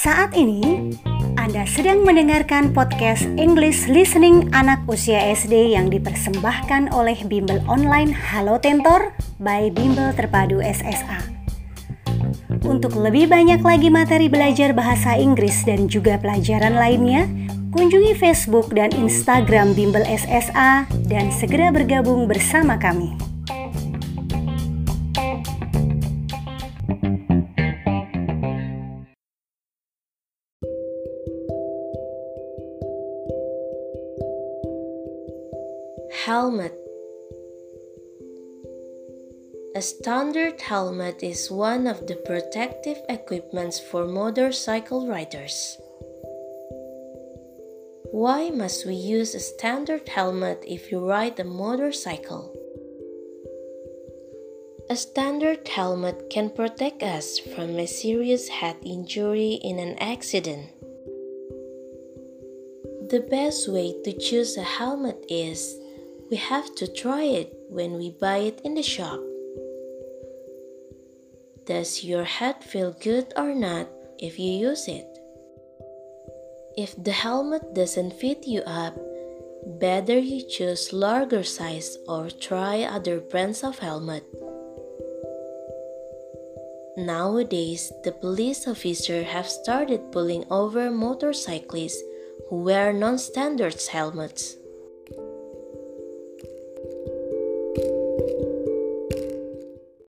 Saat ini, Anda sedang mendengarkan podcast English Listening anak usia SD yang dipersembahkan oleh Bimbel Online Halo Tentor by Bimbel Terpadu SSA. Untuk lebih banyak lagi materi belajar bahasa Inggris dan juga pelajaran lainnya, kunjungi Facebook dan Instagram Bimbel SSA dan segera bergabung bersama kami. Helmet A standard helmet is one of the protective equipments for motorcycle riders. Why must we use a standard helmet if you ride a motorcycle? A standard helmet can protect us from a serious head injury in an accident. The best way to choose a helmet is we have to try it when we buy it in the shop. Does your head feel good or not if you use it? If the helmet doesn't fit you up, better you choose larger size or try other brands of helmet. Nowadays, the police officer have started pulling over motorcyclists who wear non-standard helmets.